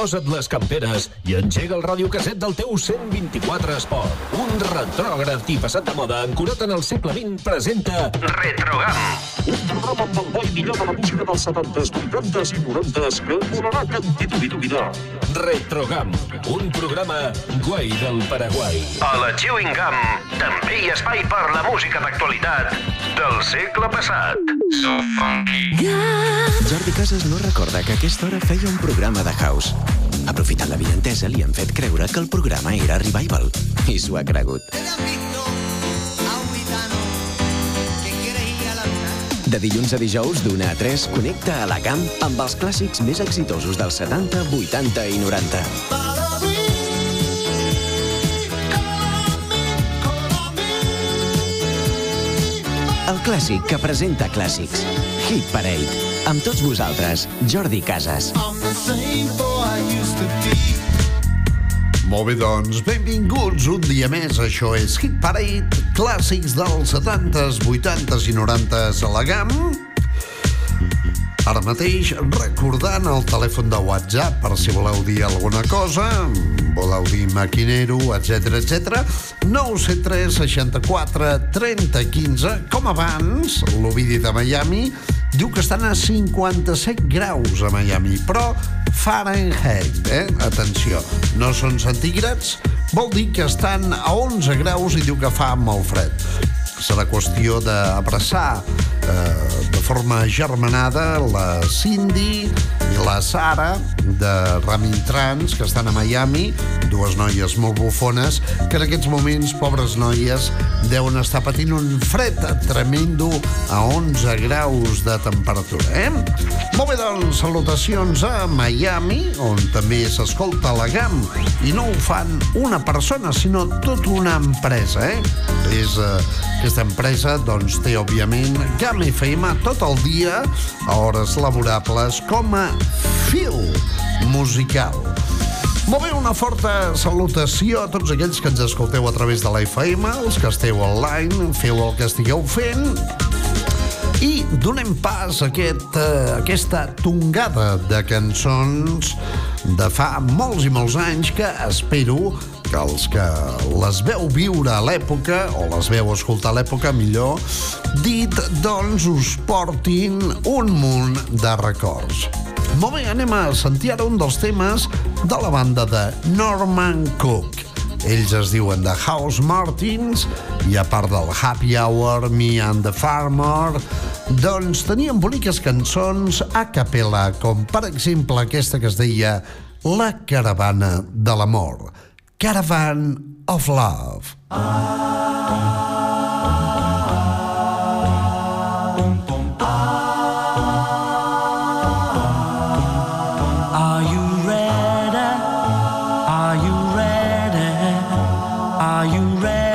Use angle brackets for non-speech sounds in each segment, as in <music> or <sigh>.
posa't les camperes i engega el radiocasset del teu 124 Esport. Un retrògraf i passat de moda ancorat en el segle XX presenta Retrogam. Un programa amb el bo i millor de la música dels 70s, 80s i 90s que volarà que en titubi Retrogam, un programa guai del Paraguai. A la Chewing Gum també hi ha espai per la música d'actualitat del segle passat. So funky. Jordi Casas no recorda que aquesta hora feia un programa de house. Aprofitant la vientesa, li han fet creure que el programa era Revival. I s'ho ha cregut. De dilluns a dijous, d'una a 3, connecta a la camp amb els clàssics més exitosos dels 70, 80 i 90. El clàssic que presenta clàssics. Hit Parade. Amb tots vosaltres, Jordi Casas. Molt bé, doncs, benvinguts un dia més. Això és Hit Parade, clàssics dels 70s, 80s i 90s a la GAM. Ara mateix, recordant el telèfon de WhatsApp per si voleu dir alguna cosa, voleu dir maquinero, etc etc. 973 64 30 15. Com abans, l'Ovidi de Miami diu que estan a 57 graus a Miami, però Fahrenheit, eh? Atenció, no són centígrads, vol dir que estan a 11 graus i diu que fa molt fred. Serà qüestió d'abraçar eh, forma germanada la Cindy la Sara de Ramin Trans, que estan a Miami, dues noies molt bufones, que en aquests moments, pobres noies, deuen estar patint un fred tremendo a 11 graus de temperatura, eh? Molt bé, doncs, salutacions a Miami, on també s'escolta la GAM, i no ho fan una persona, sinó tota una empresa, eh? És, eh, aquesta empresa, doncs, té, òbviament, GAM FM tot el dia, a hores laborables, com a fil musical. Molt bé, una forta salutació a tots aquells que ens escolteu a través de la FM, els que esteu online, feu el que estigueu fent, i donem pas a aquest, uh, aquesta tongada de cançons de fa molts i molts anys que espero els que les veu viure a l'època, o les veu escoltar a l'època millor, dit, doncs us portin un munt de records. Molt bé, anem a sentir ara un dels temes de la banda de Norman Cook. Ells es diuen The House Martins i a part del Happy Hour, Me and the Farmer, doncs tenien boniques cançons a capella, com per exemple aquesta que es deia La caravana de l'amor. Caravan of Love. Are you ready? Are you ready? Are you ready?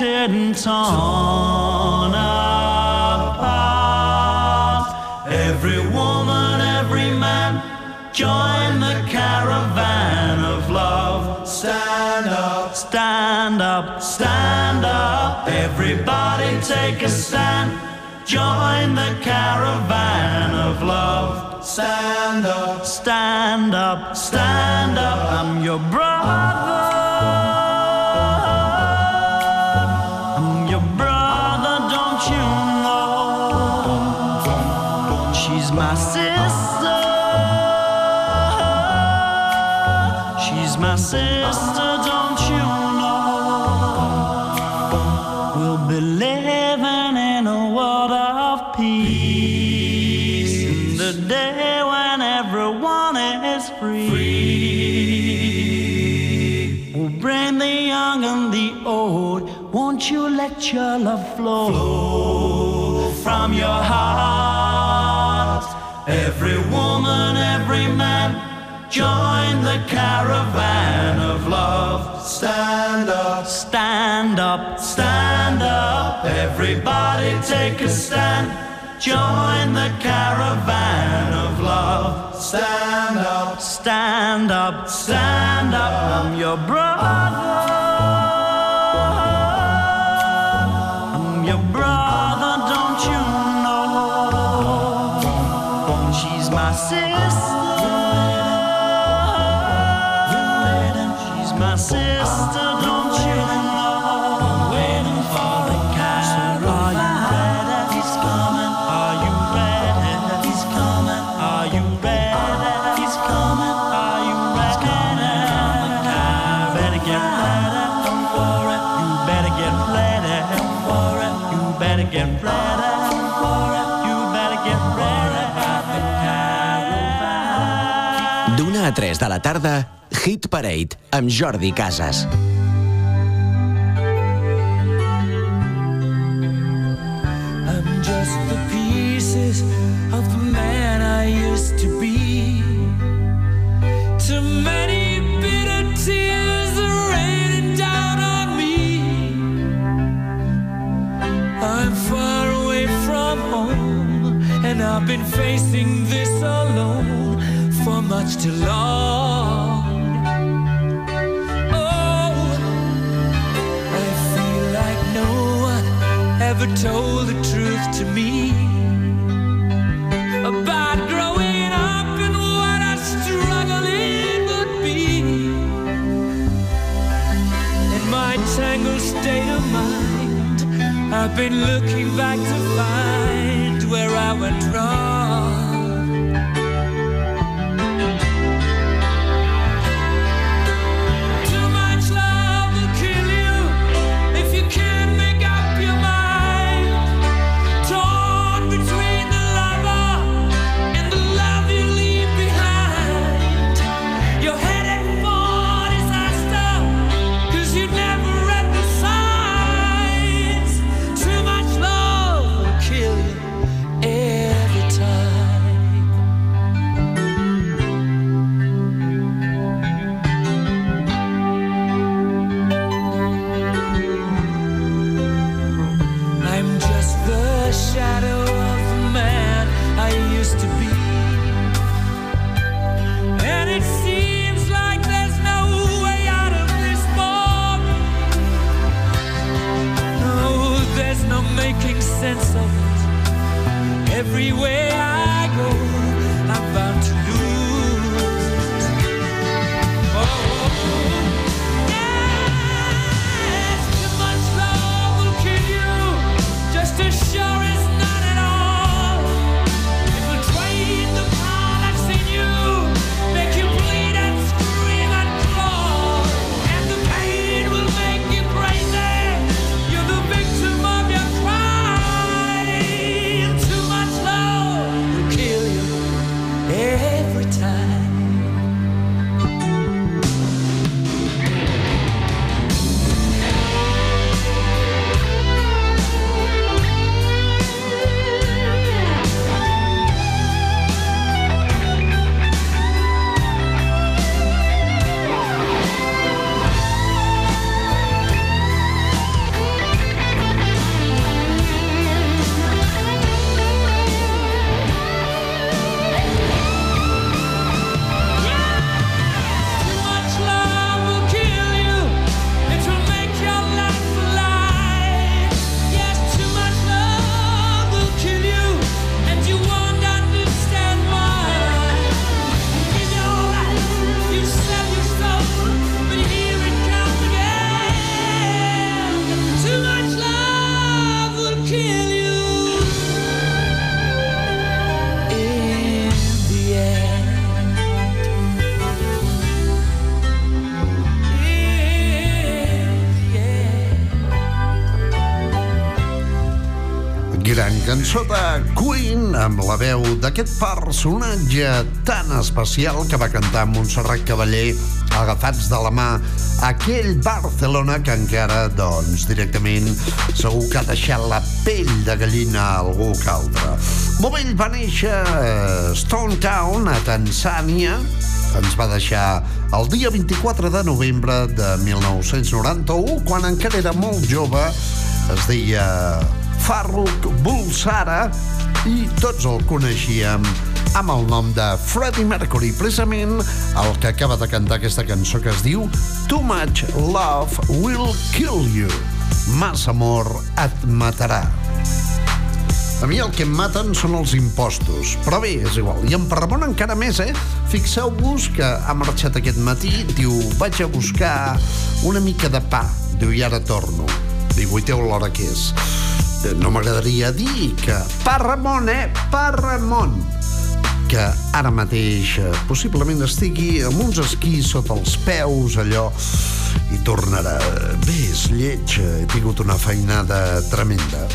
Neglected torn apart. Every woman, every man, join the caravan of love. Stand up, stand up, stand up. Everybody take a stand. Join the caravan of love. Stand up, stand up, stand up. I'm your brother. Is free. We'll bring the young and the old. Won't you let your love flow from your heart? Every woman, every man, join the caravan of love. Stand up, stand up, stand up. Everybody take a stand. Join the caravan of love. Stand up, stand up, stand up. I'm your brother. A 3 de la tarda, Hit Parade, amb Jordi Casas. I'm just the pieces of the man I used to be. Too many bitter tears are raining down on me. I'm far away from home, and I've been facing this alone much too long. Oh, I feel like no one ever told the truth to me about growing up and what a struggle it would be. In my tangled state of mind, I've been looking back to find where I went wrong. Veu d'aquest personatge tan especial que va cantar Montserrat Cavaller agafats de la mà aquell Barcelona que encara, doncs, directament segur que ha deixat la pell de gallina a algú que altre. Movell va néixer a Stone Town, a Tanzània, ens va deixar el dia 24 de novembre de 1991, quan encara era molt jove, es deia Farrukh Bulsara i tots el coneixíem amb el nom de Freddie Mercury, precisament el que acaba de cantar aquesta cançó que es diu Too Much Love Will Kill You. Massa amor et matarà. A mi el que em maten són els impostos, però bé, és igual. I en Parramon encara més, eh? Fixeu-vos que ha marxat aquest matí, diu, vaig a buscar una mica de pa. Diu, i ara torno. Diu, guaiteu l'hora que és. Eh, No m'agradaria dir que pa Ramon, eh? Pa Ramon que ara mateix eh, possiblement estigui amb uns esquís sota els peus, allò, i tornarà. Bé, és lleig, eh, he tingut una feinada tremenda.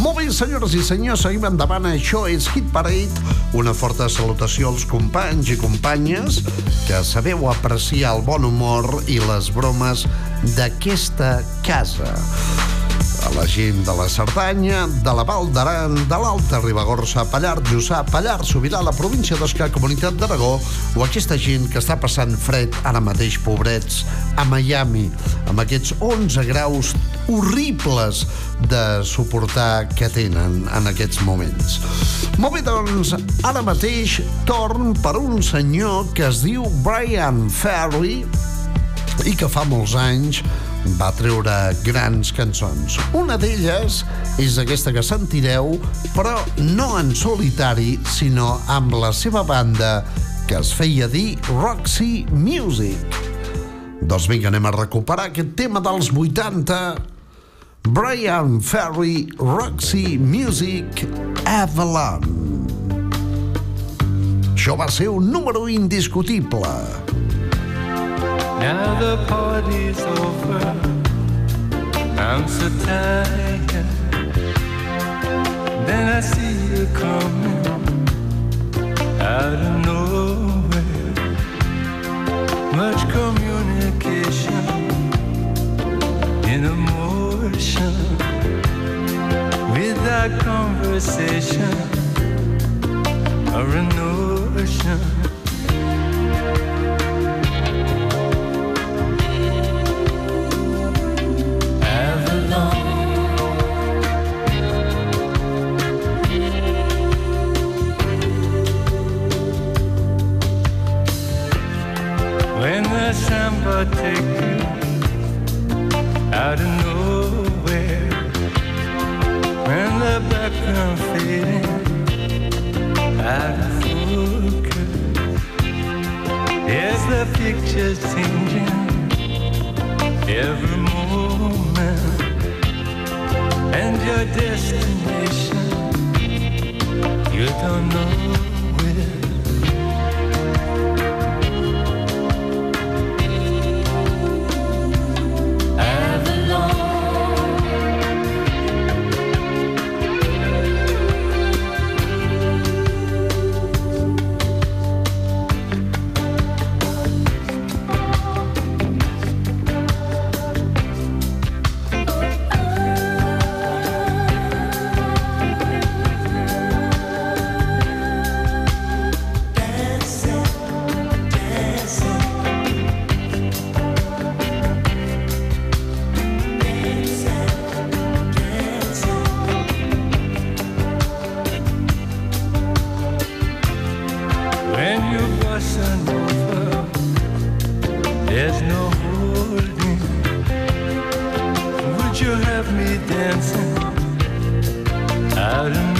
Molt bé, senyores i senyors, seguim endavant. Això és Hit Parade. Una forta salutació als companys i companyes que sabeu apreciar el bon humor i les bromes d'aquesta casa a la gent de la Cerdanya, de la Val d'Aran, de l'Alta Ribagorça, Pallars Jussà, Pallars Sobirà, la província d'Osca, Comunitat d'Aragó, o aquesta gent que està passant fred ara mateix, pobrets, a Miami, amb aquests 11 graus horribles de suportar que tenen en aquests moments. Molt bé, doncs, ara mateix torn per un senyor que es diu Brian Ferry i que fa molts anys va treure grans cançons. Una d'elles és aquesta que sentireu, però no en solitari, sinó amb la seva banda que es feia dir Roxy Music. Doncs vinga, anem a recuperar aquest tema dels 80. Brian Ferry, Roxy Music, Avalon. Això va ser un número indiscutible. Now the party's over. I'm so tired. Then I see you coming out of nowhere. Much communication in emotion without conversation or a notion. Dancing out of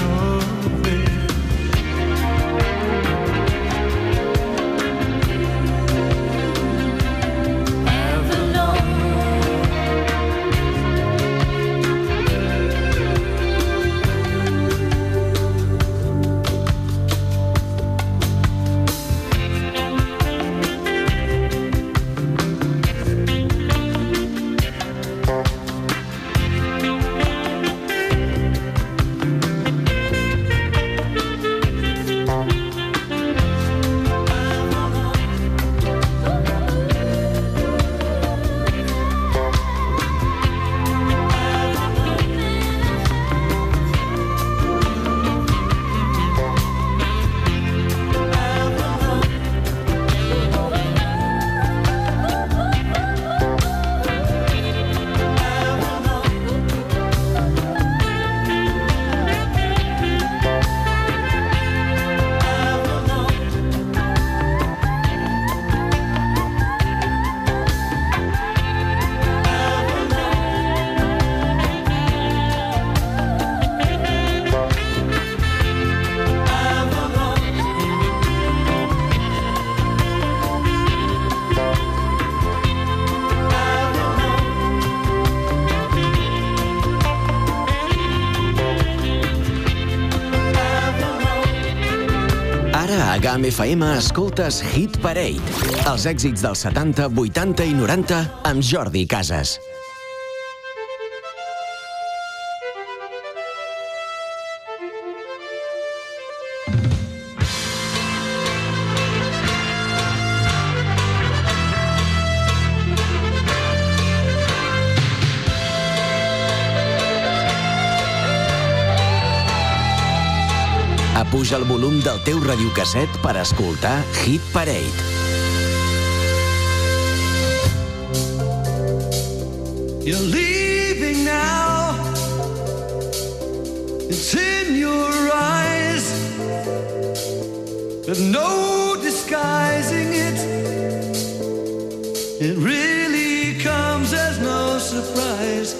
GAM FM escoltes Hit Parade. Els èxits dels 70, 80 i 90 amb Jordi Casas. Apuja el volum del teu radiocasset per escoltar Hit Parade. You're leaving now. It's in your eyes. There's no disguising it. It really comes as no surprise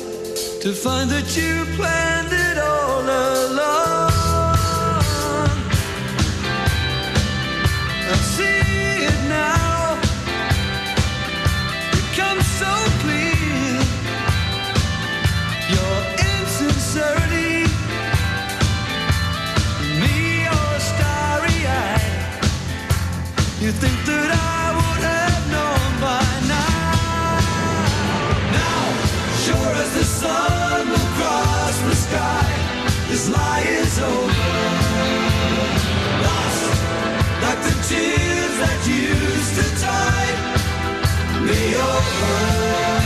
to find that you planned it all along. This lie is over. Lost, like the tears that used to tide me over.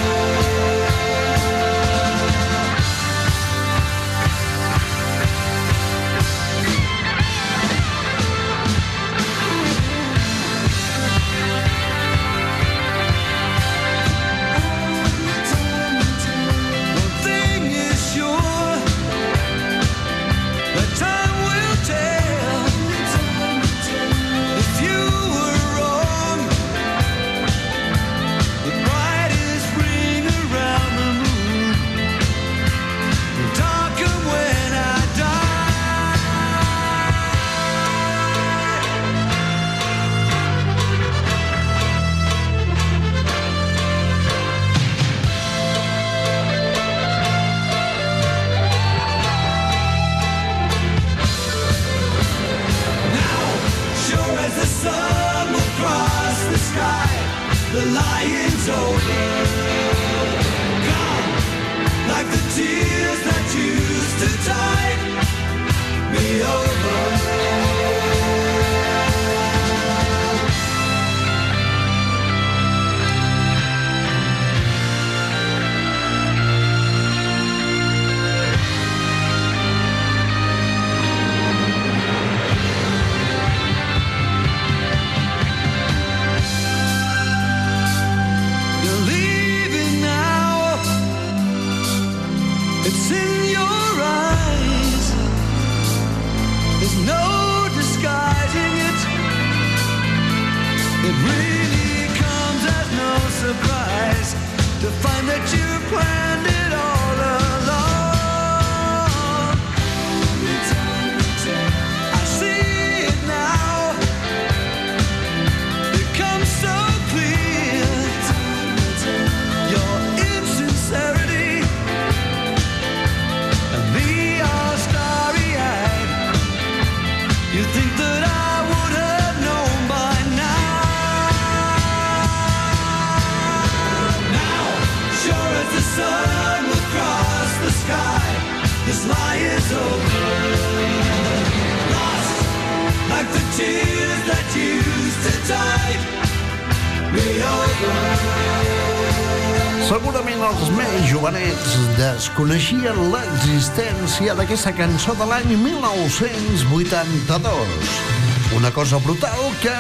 Segurament els més jovenets desconeixien l'existència d'aquesta cançó de l'any 1982. Una cosa brutal que,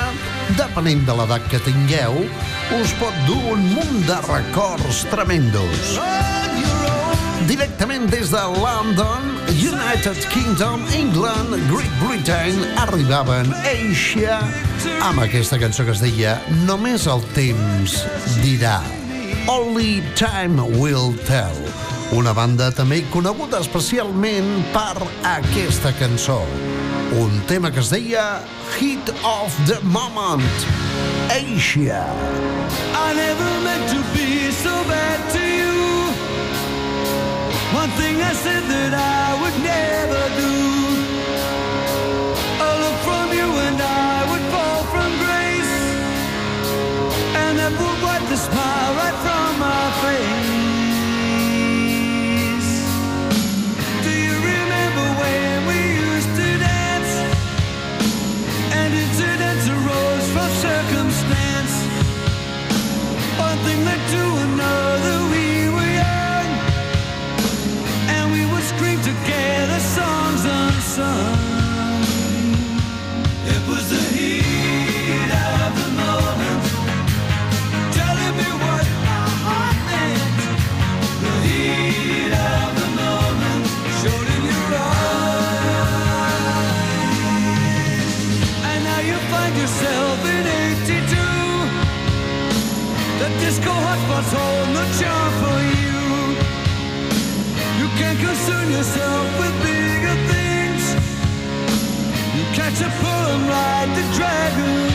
depenent de l'edat que tingueu, us pot dur un munt de records tremendos. Directament des de London, United Kingdom, England, Great Britain, arribaven Asia amb aquesta cançó que es deia Només el temps dirà. Only Time Will Tell. Una banda també coneguda especialment per aquesta cançó. Un tema que es deia Hit of the Moment. Asia. I never meant to be so bad to you. One thing I said that I would never do. the smile right from my face. Do you remember when we used to dance? And incidents arose from circumstance. One thing led to another. We were young, and we would scream together songs unsung. what's the for you. You can't yourself with bigger things. You catch a and ride the dragon.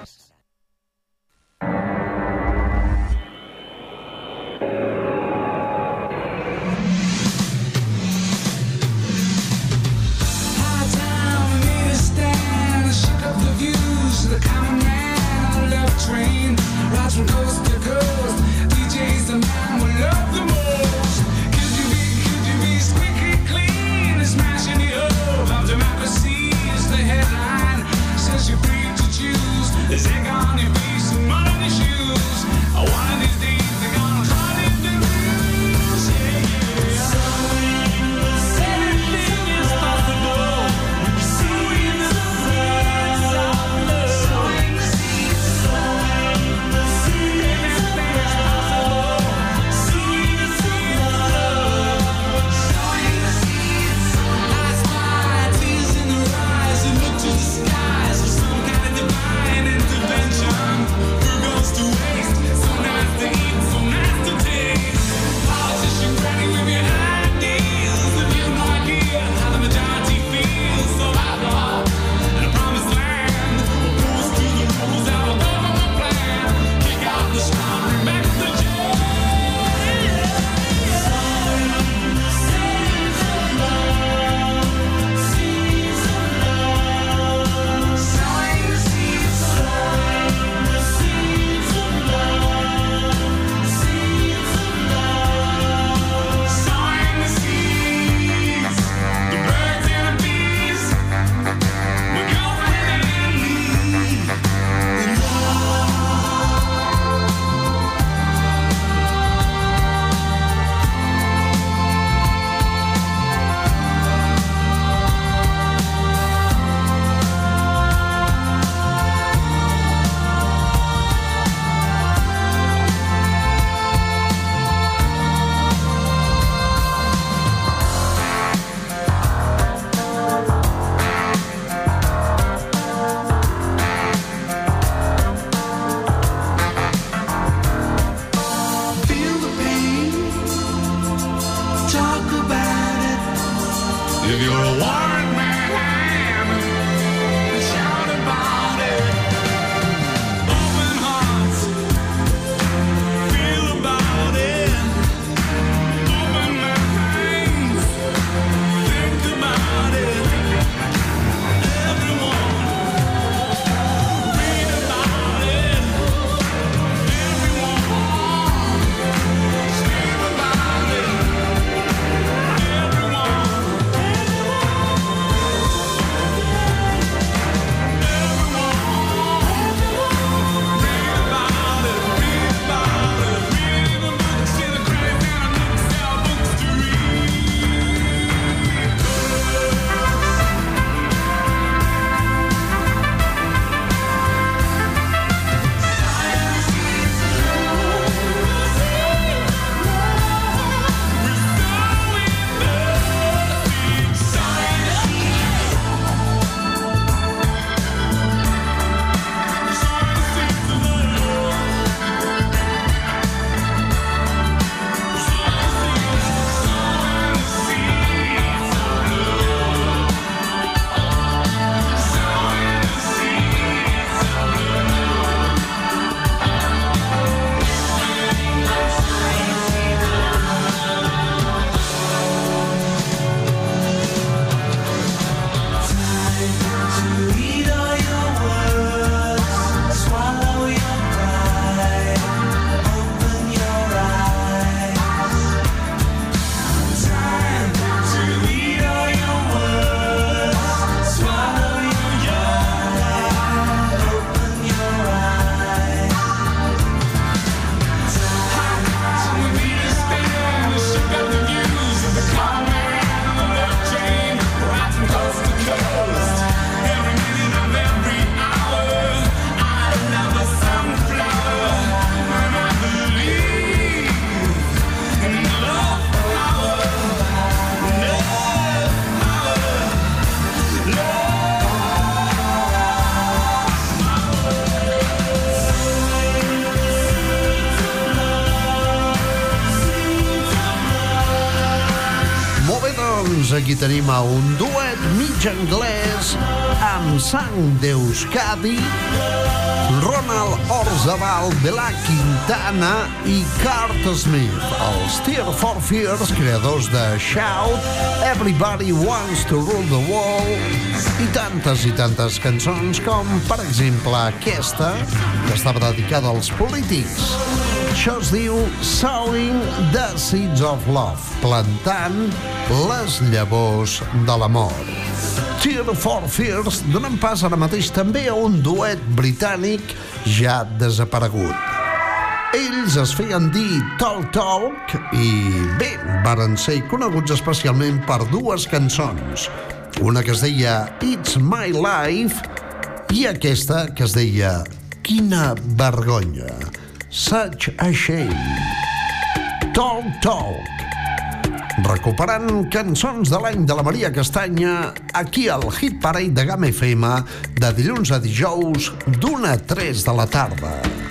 Tenim a un duet mig anglès amb sang d'Euskadi, Ronald Orzabal de la Quintana i Cart Smith, els Tear for Fears, creadors de Shout, Everybody Wants to Rule the World i tantes i tantes cançons com, per exemple, aquesta, que estava dedicada als polítics. Això es diu Sowing the Seeds of Love, plantant les llavors de l'amor. Tear for Fears donen pas ara mateix també a un duet britànic ja desaparegut. Ells es feien dir Talk Talk i, bé, varen ser coneguts especialment per dues cançons. Una que es deia It's My Life i aquesta que es deia Quina vergonya. Such a shame. Talk Talk. Recuperant cançons de l'any de la Maria Castanya aquí al Hit Parade de Game FM de dilluns a dijous d'una a 3 de la tarda.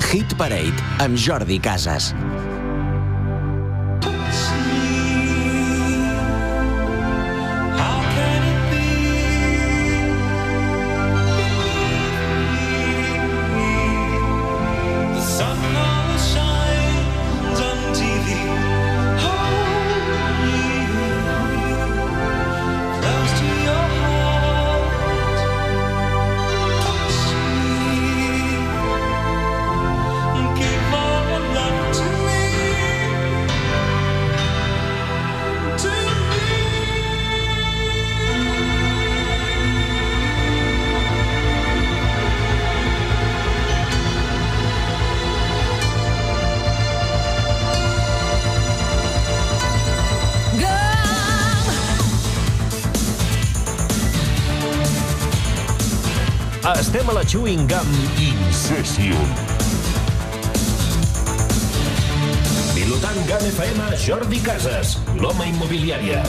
Hit Parade amb Jordi Casas. Chewing Gum Incession. Pilotant GAM FM, Jordi Casas, l'home immobiliària.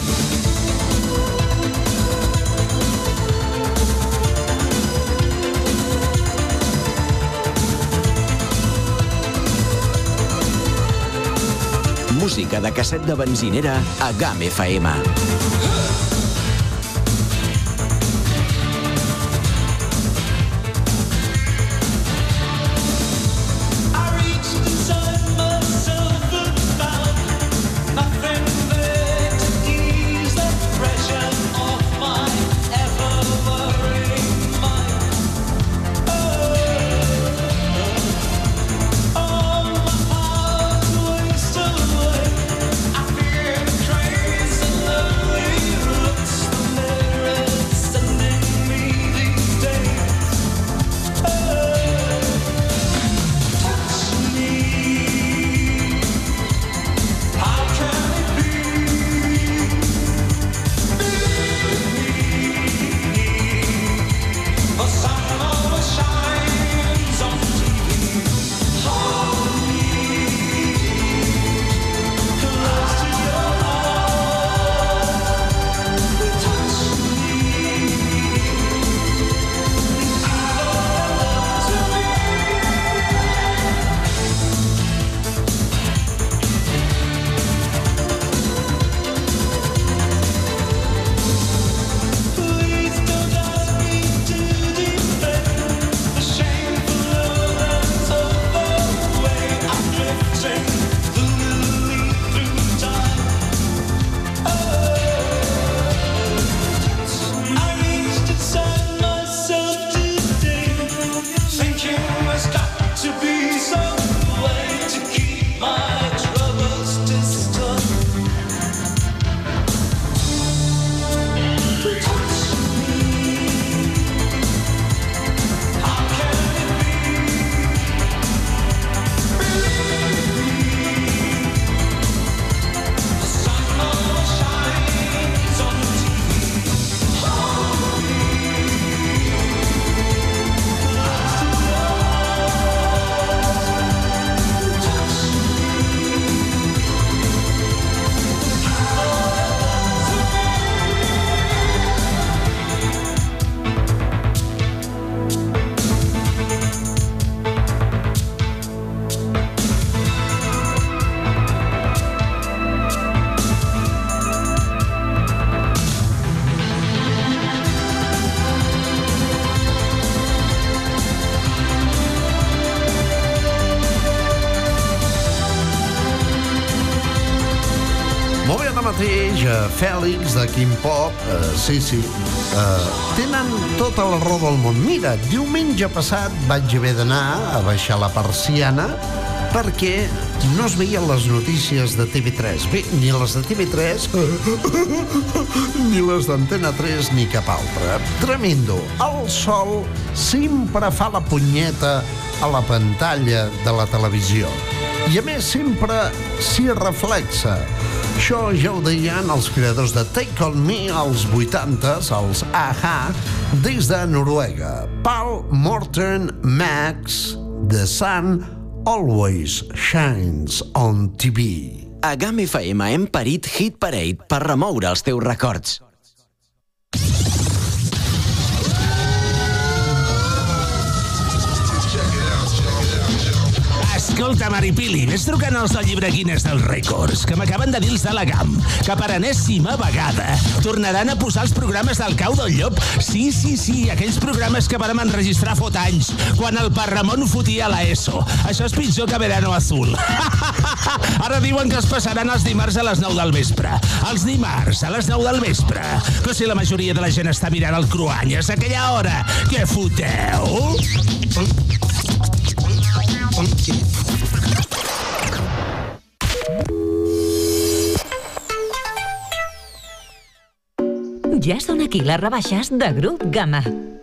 Música de casset de benzinera a GAM FM. Fèlix, de Quim Pop, eh, sí, sí, eh, tenen tota la raó del món. Mira, diumenge passat vaig haver d'anar a baixar la persiana perquè no es veien les notícies de TV3. Bé, ni les de TV3 <laughs> ni les d'Antena 3 ni cap altre. Tremendo. El sol sempre fa la punyeta a la pantalla de la televisió. I a més sempre s'hi reflexa. Això ja ho deien els creadors de Take On Me als 80s, els AHA, des de Noruega. Paul Morten Max, The Sun Always Shines on TV. A GAM FM hem parit Hit Parade per remoure els teus records. Escolta, Maripili, ves trucant als del llibre Guinness dels Rècords, que m'acaben de dir els de la GAM, que per enèsima vegada tornaran a posar els programes del cau del llop. Sí, sí, sí, aquells programes que vàrem enregistrar fot anys, quan el Parramon fotia la ESO. Això és pitjor que Verano Azul. Ara diuen que es passaran els dimarts a les 9 del vespre. Els dimarts a les 9 del vespre. Però si la majoria de la gent està mirant el Cruanyes a aquella hora, què foteu? Ja són aquí les rebaixes de Grup Gamma.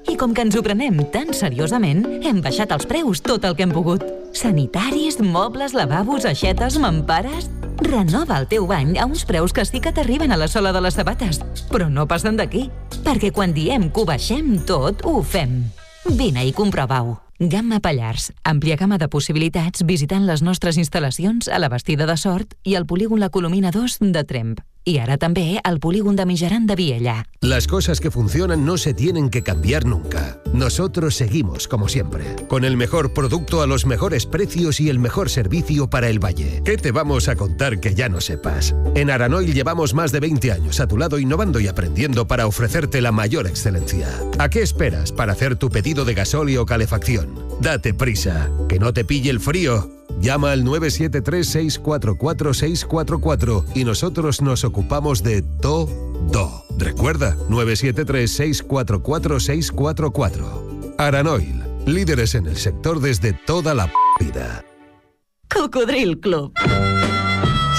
I com que ens ho prenem tan seriosament, hem baixat els preus tot el que hem pogut. Sanitaris, mobles, lavabos, aixetes, mampares... Renova el teu bany a uns preus que sí que t'arriben a la sola de les sabates, però no passen d'aquí, perquè quan diem que ho baixem tot, ho fem. Vine i comprova-ho. Gamma Pallars. Àmplia gamma de possibilitats visitant les nostres instal·lacions a la Bastida de Sort i al polígon La Colomina 2 de Tremp. I ara també al polígon de Mijaran de. Las cosas que funcionan no se tienen que cambiar nunca. Nosotros seguimos como siempre, con el mejor producto a los mejores precios y el mejor servicio para el valle. ¿Qué te vamos a contar que ya no sepas? En Aranoil llevamos más de 20 años a tu lado innovando y aprendiendo para ofrecerte la mayor excelencia. ¿A qué esperas para hacer tu pedido de gasóleo o calefacción? Date prisa, que no te pille el frío. Llama al 973-644-644 y nosotros nos ocupamos de todo. Recuerda, 973-644-644. Aranoil, líderes en el sector desde toda la vida. Cocodril Club.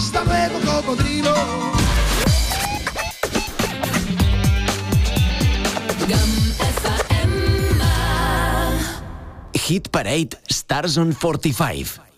Hasta luego, cocodrilo. Hit Parade Stars on 45.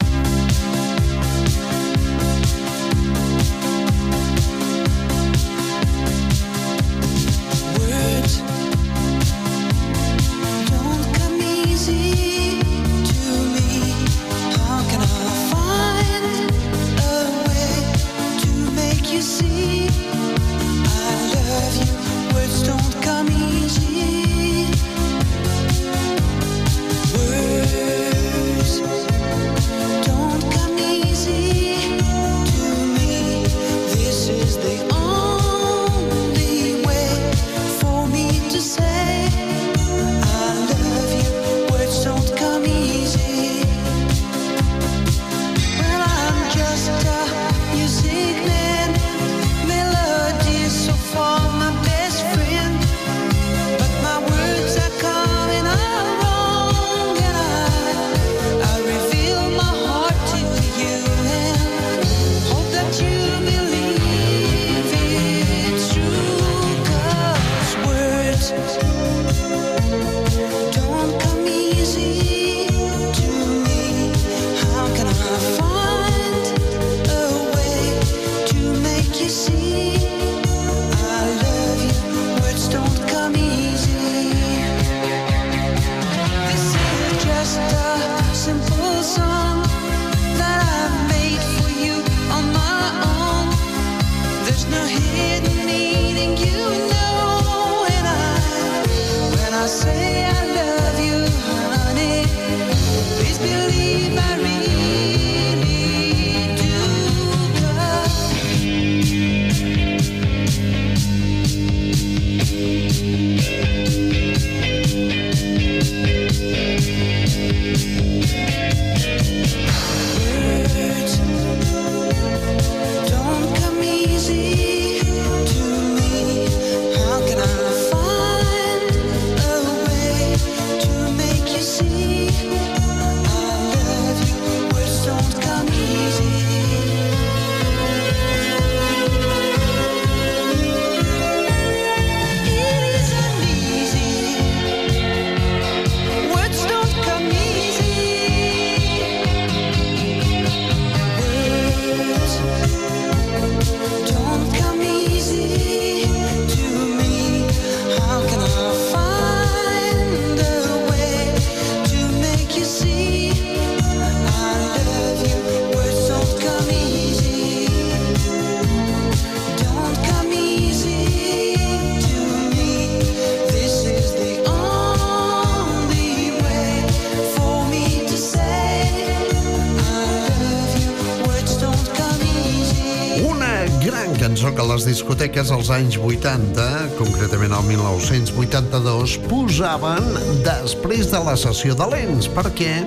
Discoteques als anys 80, concretament el 1982, posaven després de la sessió de lents, perquè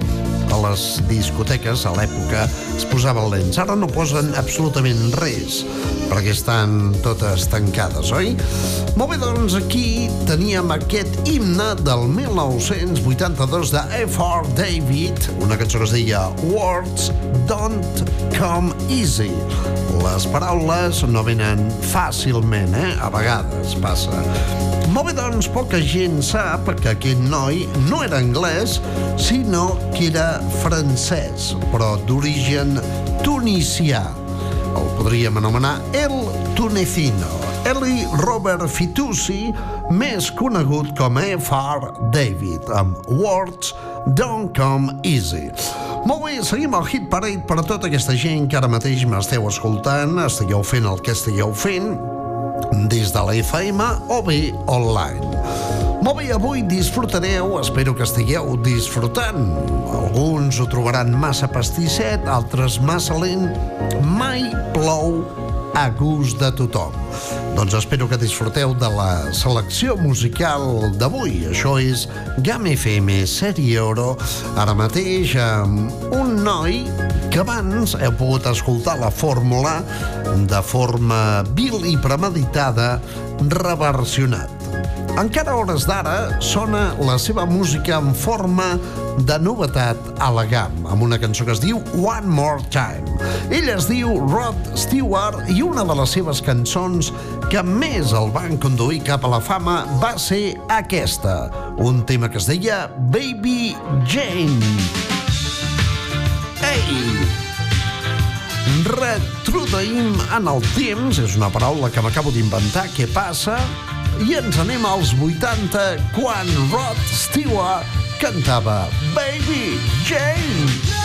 a les discoteques a l'època es posaven lents. Ara no posen absolutament res, perquè estan totes tancades, oi? Molt bé, doncs aquí teníem aquest himne del 1982 de F.R. David, una cançó que es deia Words Don't Come Easy. Les paraules no venen fàcilment, eh? A vegades passa. Molt bé, doncs, poca gent sap que aquest noi no era anglès, sinó que era francès, però d'origen tunisià. El podríem anomenar El Tunecino. Eli Robert Fitoussi, més conegut com F.R. David, amb Words Don't Come Easy. Molt bé, seguim el Hit Parade per a tota aquesta gent que ara mateix m'esteu escoltant, estigueu fent el que estigueu fent, des de la FM o bé online. Molt bé, avui disfrutareu, espero que estigueu disfrutant. Alguns ho trobaran massa pastisset, altres massa lent. Mai plou a gust de tothom. Doncs espero que disfruteu de la selecció musical d'avui. Això és GAM FM Sèrie Oro, ara mateix amb un noi que abans heu pogut escoltar la fórmula de forma vil i premeditada reversionat. Encara a hores d'ara sona la seva música en forma de novetat a la GAM, amb una cançó que es diu One More Time. Ell es diu Rod Stewart i una de les seves cançons que més el van conduir cap a la fama va ser aquesta, un tema que es deia Baby Jane. Ei! Retrodaïm en el temps, és una paraula que m'acabo d'inventar, què passa? I ens anem als 80 quan Rod Stewart cantava Baby Jane.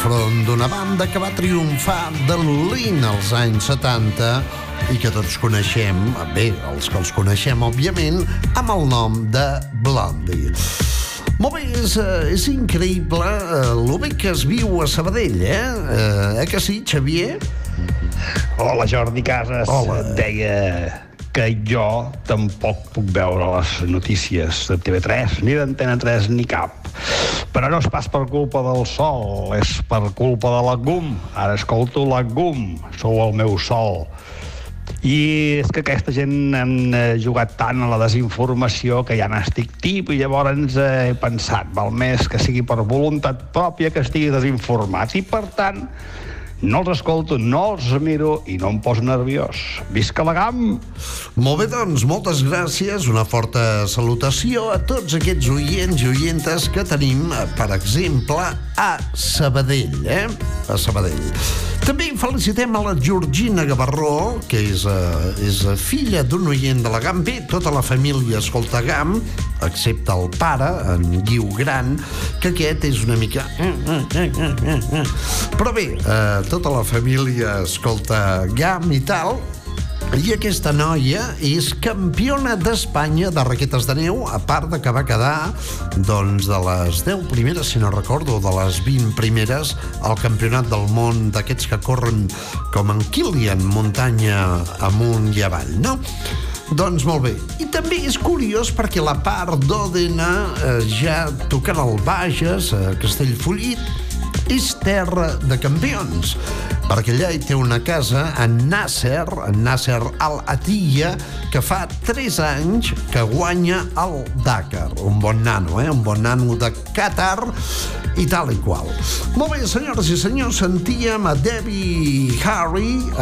Front d'una banda que va triomfar de l'Olin als anys 70 i que tots coneixem, bé, els que els coneixem, òbviament, amb el nom de Blondie. Molt bé, és, eh, és increïble eh, el bé que es viu a Sabadell, eh? Eh, eh que sí, Xavier? Hola, Jordi Casas. Hola. Deia que jo tampoc puc veure les notícies de TV3, ni d'Antena 3, ni cap. Però no és pas per culpa del sol, és per culpa de la GUM. Ara escolto la GUM, sou el meu sol. I és que aquesta gent han eh, jugat tant a la desinformació que ja n'estic tip i llavors eh, he pensat, val més que sigui per voluntat pròpia que estigui desinformat i per tant no els escolto, no els miro i no em poso nerviós. Visca la GAM! Molt bé, doncs, moltes gràcies. Una forta salutació a tots aquests oients i oientes que tenim, eh, per exemple, a Sabadell, eh? A Sabadell. També felicitem a la Georgina Gavarró, que és, uh, és uh, filla d'un oient de la GAM. Bé, tota la família escolta GAM, excepte el pare, en Guiu Gran, que aquest és una mica... Però bé, eh, tota la família escolta GAM i tal, i aquesta noia és campiona d'Espanya de raquetes de neu, a part de que va quedar doncs, de les 10 primeres, si no recordo, de les 20 primeres al campionat del món d'aquests que corren com en Kilian, muntanya amunt i avall, no? Doncs molt bé. I també és curiós perquè la part d'Òdena eh, ja tocant al Bages, a Castellfollit, és terra de campions, perquè allà hi té una casa en Nasser, en Nasser Al-Attiyah, que fa 3 anys que guanya el Dakar. Un bon nano, eh? Un bon nano de Qatar i tal i qual. Molt bé, senyores i senyors, sentíem a Debbie Harry, a